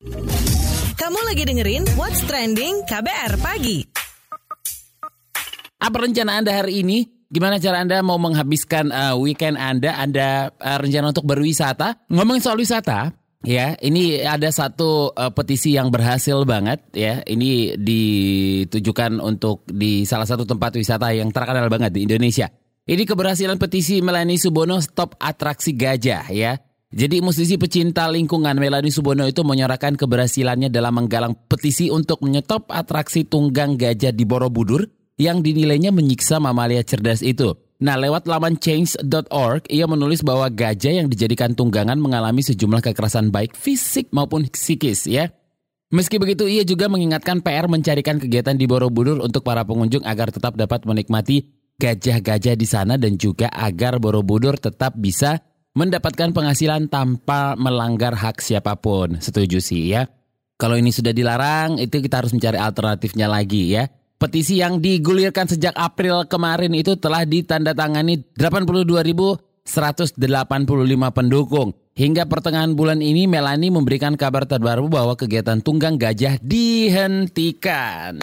Kamu lagi dengerin What's Trending KBR Pagi. Apa rencana Anda hari ini? Gimana cara Anda mau menghabiskan uh, weekend Anda? Anda uh, rencana untuk berwisata? Ngomongin soal wisata, ya, ini ada satu uh, petisi yang berhasil banget, ya. Ini ditujukan untuk di salah satu tempat wisata yang terkenal banget di Indonesia. Ini keberhasilan petisi Melani Subono Stop Atraksi Gajah, ya. Jadi musisi pecinta lingkungan Melani Subono itu menyorakan keberhasilannya dalam menggalang petisi untuk menyetop atraksi tunggang gajah di Borobudur yang dinilainya menyiksa mamalia cerdas itu. Nah, lewat laman change.org, ia menulis bahwa gajah yang dijadikan tunggangan mengalami sejumlah kekerasan baik fisik maupun psikis ya. Meski begitu, ia juga mengingatkan PR mencarikan kegiatan di Borobudur untuk para pengunjung agar tetap dapat menikmati gajah-gajah di sana dan juga agar Borobudur tetap bisa mendapatkan penghasilan tanpa melanggar hak siapa pun. Setuju sih ya. Kalau ini sudah dilarang, itu kita harus mencari alternatifnya lagi ya. Petisi yang digulirkan sejak April kemarin itu telah ditandatangani 82.185 pendukung. Hingga pertengahan bulan ini Melani memberikan kabar terbaru bahwa kegiatan tunggang gajah dihentikan.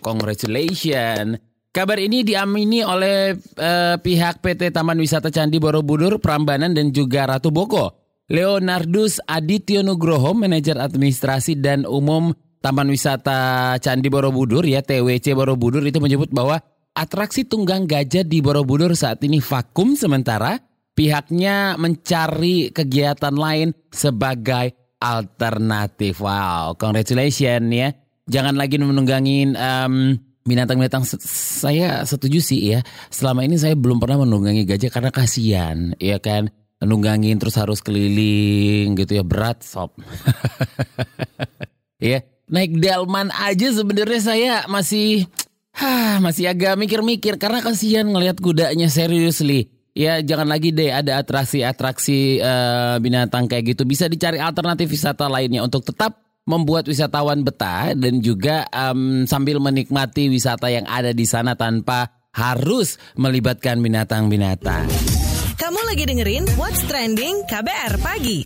Congratulations. Kabar ini diamini oleh uh, pihak PT Taman Wisata Candi Borobudur, Prambanan dan juga Ratu Boko. Leonardus Adityo Nugroho, manajer administrasi dan umum Taman Wisata Candi Borobudur ya TWC Borobudur itu menyebut bahwa atraksi tunggang gajah di Borobudur saat ini vakum sementara pihaknya mencari kegiatan lain sebagai alternatif. Wow, congratulations ya. Jangan lagi menunggangin um, binatang-binatang saya setuju sih ya. Selama ini saya belum pernah menunggangi gajah karena kasihan, ya kan. Nunggangin terus harus keliling gitu ya berat sob. ya, naik delman aja sebenarnya saya masih Hah, masih agak mikir-mikir karena kasihan ngelihat kudanya seriously. Ya jangan lagi deh ada atraksi-atraksi uh, binatang kayak gitu. Bisa dicari alternatif wisata lainnya untuk tetap membuat wisatawan betah dan juga um, sambil menikmati wisata yang ada di sana tanpa harus melibatkan binatang-binatang. Kamu lagi dengerin What's Trending KBR Pagi.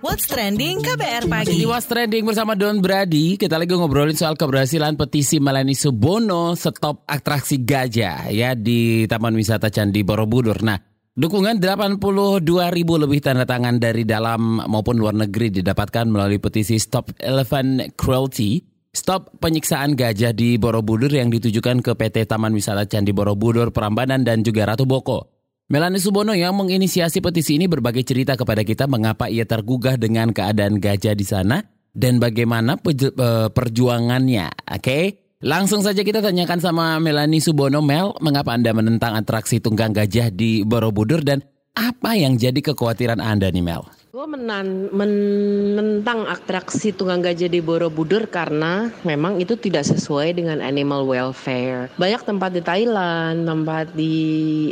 What's Trending KBR Pagi. Di What's Trending bersama Don Brady, kita lagi ngobrolin soal keberhasilan petisi Melani Subono stop atraksi gajah ya di Taman Wisata Candi Borobudur. Nah, dukungan 82 ribu lebih tanda tangan dari dalam maupun luar negeri didapatkan melalui petisi Stop Elephant Cruelty, Stop penyiksaan gajah di Borobudur yang ditujukan ke PT Taman Wisata Candi Borobudur, Prambanan dan juga Ratu Boko. Melani Subono yang menginisiasi petisi ini berbagi cerita kepada kita mengapa ia tergugah dengan keadaan gajah di sana dan bagaimana eh, perjuangannya. Oke, okay? Langsung saja kita tanyakan sama Melani Subono Mel, mengapa Anda menentang atraksi tunggang gajah di Borobudur dan apa yang jadi kekhawatiran Anda nih Mel? Gue menan, menentang atraksi tunggang gajah di Borobudur karena memang itu tidak sesuai dengan animal welfare. Banyak tempat di Thailand, tempat di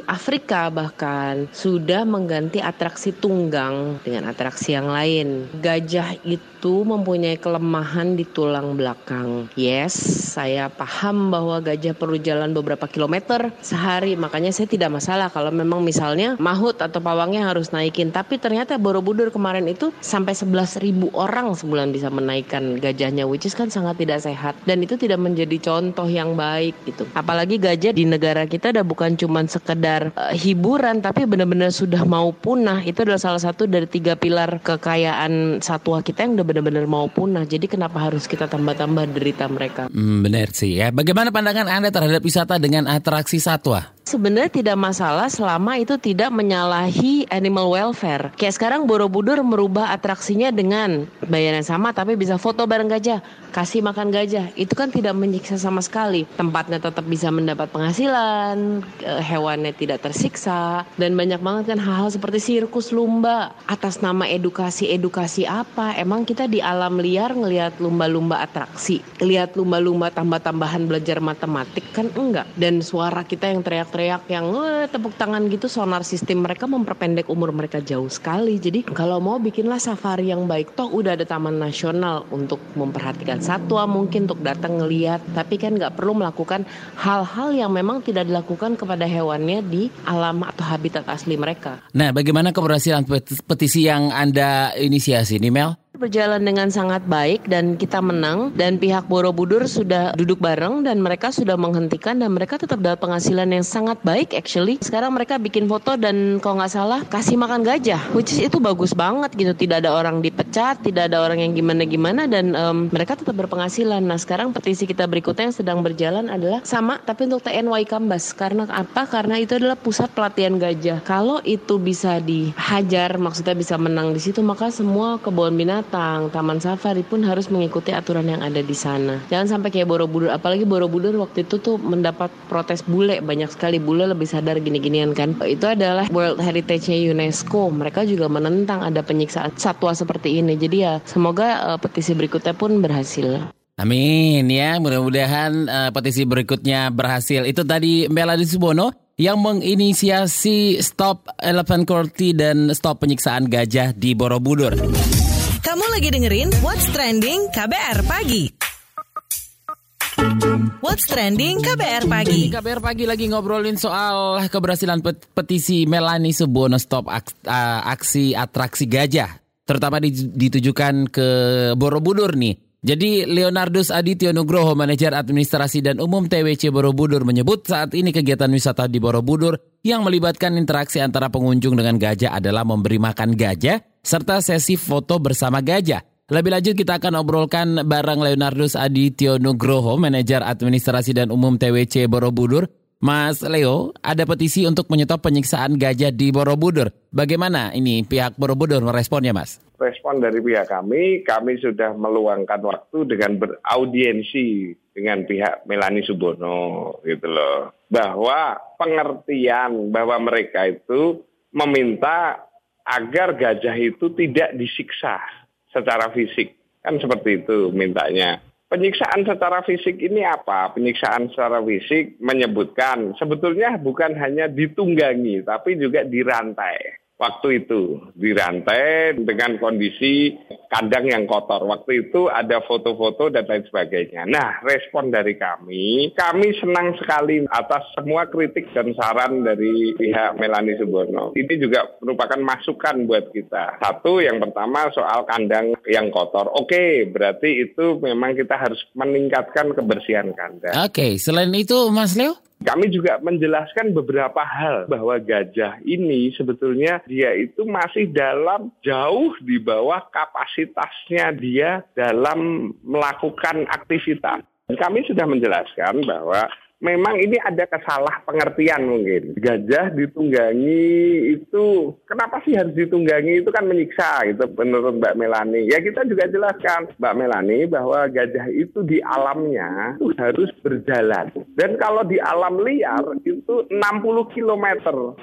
Afrika bahkan sudah mengganti atraksi tunggang dengan atraksi yang lain. Gajah itu mempunyai kelemahan di tulang belakang. Yes, saya paham bahwa gajah perlu jalan beberapa kilometer sehari, makanya saya tidak masalah kalau memang misalnya mahut atau pawangnya harus naikin. Tapi ternyata Borobudur kemarin itu sampai 11 ribu orang sebulan bisa menaikkan gajahnya which is kan sangat tidak sehat. Dan itu tidak menjadi contoh yang baik gitu. Apalagi gajah di negara kita udah bukan cuma sekedar uh, hiburan tapi benar-benar sudah mau punah. Itu adalah salah satu dari tiga pilar kekayaan satwa kita yang udah benar-benar mau punah. Jadi kenapa harus kita tambah-tambah derita mereka? Hmm, benar sih ya. Bagaimana pandangan anda terhadap wisata dengan atraksi satwa Sebenarnya tidak masalah selama itu tidak menyalahi animal welfare. Kayak sekarang Borobudur merubah atraksinya dengan bayaran sama tapi bisa foto bareng gajah, kasih makan gajah. Itu kan tidak menyiksa sama sekali. Tempatnya tetap bisa mendapat penghasilan, eh, hewannya tidak tersiksa dan banyak banget kan hal-hal seperti sirkus lumba atas nama edukasi-edukasi apa? Emang kita di alam liar ngelihat lumba-lumba atraksi, lihat lumba-lumba tambah-tambahan belajar matematik kan enggak. Dan suara kita yang teriak teriak-teriak yang eh, tepuk tangan gitu sonar sistem mereka memperpendek umur mereka jauh sekali. Jadi kalau mau bikinlah safari yang baik toh udah ada taman nasional untuk memperhatikan satwa mungkin untuk datang ngeliat tapi kan nggak perlu melakukan hal-hal yang memang tidak dilakukan kepada hewannya di alam atau habitat asli mereka. Nah, bagaimana keberhasilan petisi yang Anda inisiasi nih Mel? Berjalan dengan sangat baik dan kita menang dan pihak Borobudur sudah duduk bareng dan mereka sudah menghentikan dan mereka tetap dapat penghasilan yang sangat baik actually. Sekarang mereka bikin foto dan kalau nggak salah kasih makan gajah, which is itu bagus banget gitu. Tidak ada orang dipecat, tidak ada orang yang gimana-gimana dan um, mereka tetap berpenghasilan. Nah sekarang petisi kita berikutnya yang sedang berjalan adalah sama tapi untuk TNY Kambas. Karena apa? Karena itu adalah pusat pelatihan gajah. Kalau itu bisa dihajar, maksudnya bisa menang di situ, maka semua kebun binatang binatang, taman safari pun harus mengikuti aturan yang ada di sana. Jangan sampai kayak Borobudur, apalagi Borobudur waktu itu tuh mendapat protes bule banyak sekali bule lebih sadar gini-ginian kan. Itu adalah World Heritage-nya UNESCO. Mereka juga menentang ada penyiksaan satwa seperti ini. Jadi ya semoga uh, petisi berikutnya pun berhasil. Amin ya, mudah-mudahan uh, petisi berikutnya berhasil. Itu tadi Melody Subono yang menginisiasi Stop Elephant Cruelty dan Stop Penyiksaan Gajah di Borobudur. Kamu lagi dengerin What's Trending KBR Pagi. What's Trending KBR Pagi. KBR Pagi lagi ngobrolin soal keberhasilan petisi Melani Subono Stop aksi atraksi gajah. Terutama ditujukan ke Borobudur nih. Jadi Leonardus Adityo Nugroho, manajer administrasi dan umum TWC Borobudur menyebut saat ini kegiatan wisata di Borobudur yang melibatkan interaksi antara pengunjung dengan gajah adalah memberi makan gajah serta sesi foto bersama gajah. Lebih lanjut kita akan obrolkan bareng Leonardus Adityo Nugroho, manajer administrasi dan umum TWC Borobudur. Mas Leo, ada petisi untuk menyetop penyiksaan gajah di Borobudur. Bagaimana ini pihak Borobudur meresponnya, Mas? Respon dari pihak kami, kami sudah meluangkan waktu dengan beraudiensi dengan pihak Melani Subono, gitu loh. Bahwa pengertian bahwa mereka itu meminta agar gajah itu tidak disiksa secara fisik. Kan seperti itu mintanya. Penyiksaan secara fisik ini apa? Penyiksaan secara fisik menyebutkan sebetulnya bukan hanya ditunggangi, tapi juga dirantai waktu itu dirantai dengan kondisi kandang yang kotor. Waktu itu ada foto-foto dan lain sebagainya. Nah, respon dari kami, kami senang sekali atas semua kritik dan saran dari pihak Melani Suborno. Ini juga merupakan masukan buat kita. Satu, yang pertama soal kandang yang kotor. Oke, berarti itu memang kita harus meningkatkan kebersihan kandang. Oke, selain itu Mas Leo? Kami juga menjelaskan beberapa hal bahwa gajah ini sebetulnya dia itu masih dalam jauh di bawah kapasitasnya dia dalam melakukan aktivitas. Kami sudah menjelaskan bahwa memang ini ada kesalah pengertian mungkin. Gajah ditunggangi itu kenapa sih harus ditunggangi itu kan menyiksa gitu menurut Mbak Melani. Ya kita juga jelaskan Mbak Melani bahwa gajah itu di alamnya itu harus berjalan. Dan kalau di alam liar itu 60 km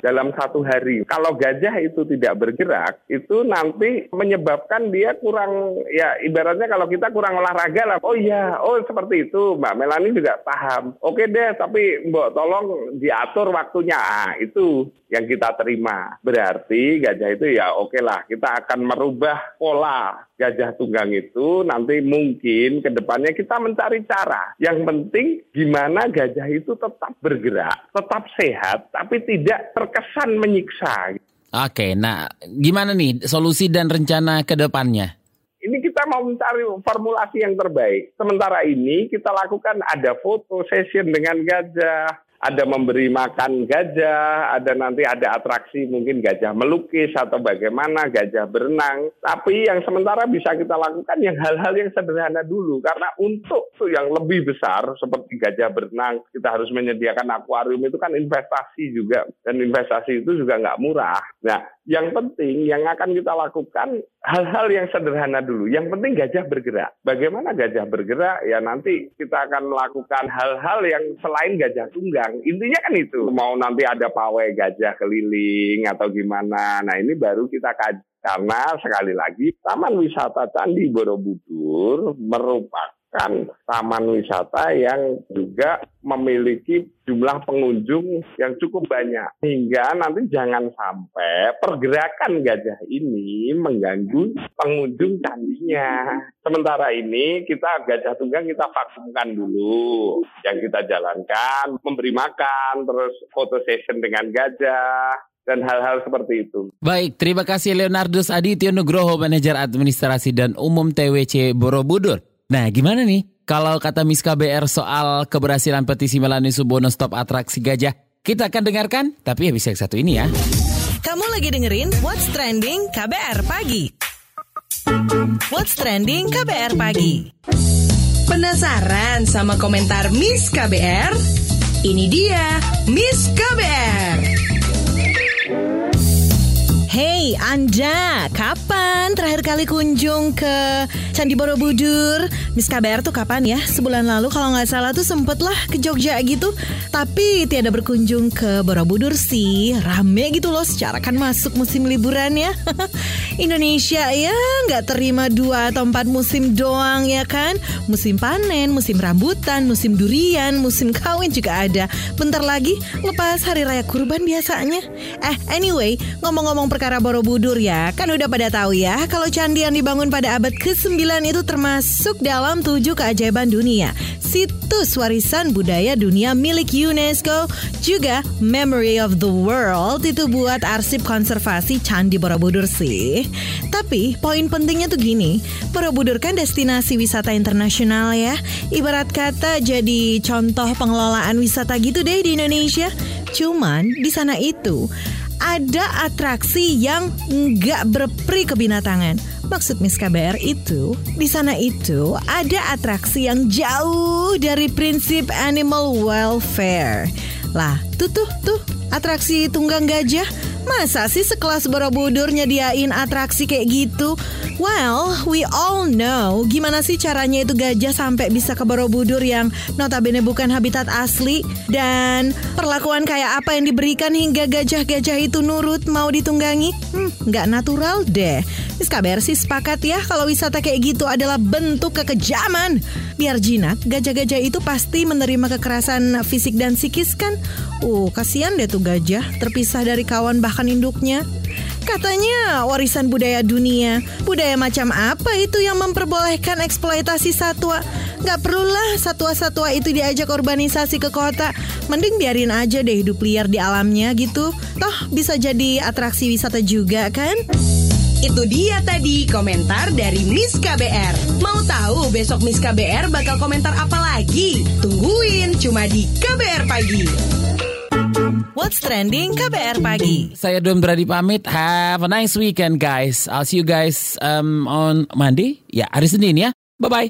dalam satu hari. Kalau gajah itu tidak bergerak itu nanti menyebabkan dia kurang ya ibaratnya kalau kita kurang olahraga lah. Oh iya, oh seperti itu Mbak Melani juga paham. Oke deh tapi mbok tolong diatur waktunya. Ah, itu yang kita terima. Berarti gajah itu ya oke okay lah, kita akan merubah pola gajah tunggang itu nanti mungkin ke depannya kita mencari cara. Yang penting gimana gajah itu tetap bergerak, tetap sehat, tapi tidak terkesan menyiksa. Oke, nah gimana nih solusi dan rencana ke depannya? Kita mau mencari formulasi yang terbaik. Sementara ini kita lakukan ada foto session dengan gajah, ada memberi makan gajah, ada nanti ada atraksi mungkin gajah melukis atau bagaimana gajah berenang. Tapi yang sementara bisa kita lakukan yang hal-hal yang sederhana dulu karena untuk yang lebih besar seperti gajah berenang kita harus menyediakan akuarium itu kan investasi juga dan investasi itu juga nggak murah. Nah, yang penting yang akan kita lakukan hal-hal yang sederhana dulu. Yang penting gajah bergerak. Bagaimana gajah bergerak? Ya nanti kita akan melakukan hal-hal yang selain gajah tunggang. Intinya kan itu. Mau nanti ada pawai gajah keliling atau gimana. Nah ini baru kita kaji. Karena sekali lagi Taman Wisata Candi Borobudur merupakan menciptakan taman wisata yang juga memiliki jumlah pengunjung yang cukup banyak. Hingga nanti jangan sampai pergerakan gajah ini mengganggu pengunjung candinya. Sementara ini kita gajah tunggang kita vakumkan dulu. Yang kita jalankan, memberi makan, terus foto session dengan gajah, dan hal-hal seperti itu. Baik, terima kasih Leonardus Adityo Nugroho, Manajer Administrasi dan Umum TWC Borobudur. Nah, gimana nih kalau kata Miss KBR soal keberhasilan petisi Melani Subono stop atraksi gajah? Kita akan dengarkan, tapi habis yang satu ini ya. Kamu lagi dengerin What's Trending KBR Pagi. What's Trending KBR Pagi. Penasaran sama komentar Miss KBR? Ini dia Miss KBR. Hey Anda, kapan terakhir kali kunjung ke Candi Borobudur? Miss KBR tuh kapan ya? Sebulan lalu kalau nggak salah tuh sempet lah ke Jogja gitu. Tapi tiada berkunjung ke Borobudur sih. Rame gitu loh secara kan masuk musim liburan ya. Indonesia ya nggak terima dua atau empat musim doang ya kan? Musim panen, musim rambutan, musim durian, musim kawin juga ada. Bentar lagi lepas hari raya kurban biasanya. Eh anyway, ngomong-ngomong perkara Borobudur ya, kan udah pada tahu ya kalau candi yang dibangun pada abad ke-9 itu termasuk dalam tujuh keajaiban dunia. Situs warisan budaya dunia milik UNESCO juga Memory of the World itu buat arsip konservasi Candi Borobudur sih. Tapi poin pentingnya tuh gini, Borobudur kan destinasi wisata internasional ya. Ibarat kata jadi contoh pengelolaan wisata gitu deh di Indonesia. Cuman di sana itu ada atraksi yang nggak berperi kebinatangan. Maksud Miss KBR itu, di sana itu ada atraksi yang jauh dari prinsip animal welfare. Lah, tuh tuh tuh, atraksi tunggang gajah Masa sih sekelas Borobudur nyediain atraksi kayak gitu? Well, we all know gimana sih caranya itu gajah sampai bisa ke Borobudur yang notabene bukan habitat asli dan perlakuan kayak apa yang diberikan hingga gajah-gajah itu nurut mau ditunggangi? Hmm, nggak natural deh. Miss sih sepakat ya kalau wisata kayak gitu adalah bentuk kekejaman. Biar jinak, gajah-gajah itu pasti menerima kekerasan fisik dan psikis kan? Uh, kasihan deh tuh gajah terpisah dari kawan bahkan induknya. Katanya warisan budaya dunia. Budaya macam apa itu yang memperbolehkan eksploitasi satwa? Gak perlulah satwa-satwa itu diajak urbanisasi ke kota. Mending biarin aja deh hidup liar di alamnya gitu. Toh bisa jadi atraksi wisata juga kan? Itu dia tadi komentar dari Miss KBR. Mau tahu besok Miss KBR bakal komentar apa lagi? Tungguin cuma di KBR Pagi. What's Trending KBR Pagi. Saya Don Brady pamit. Have a nice weekend guys. I'll see you guys um, on Monday. Ya, hari Senin ya. Bye-bye.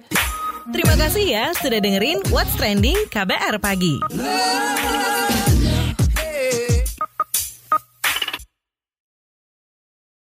Terima kasih ya sudah dengerin What's Trending KBR Pagi.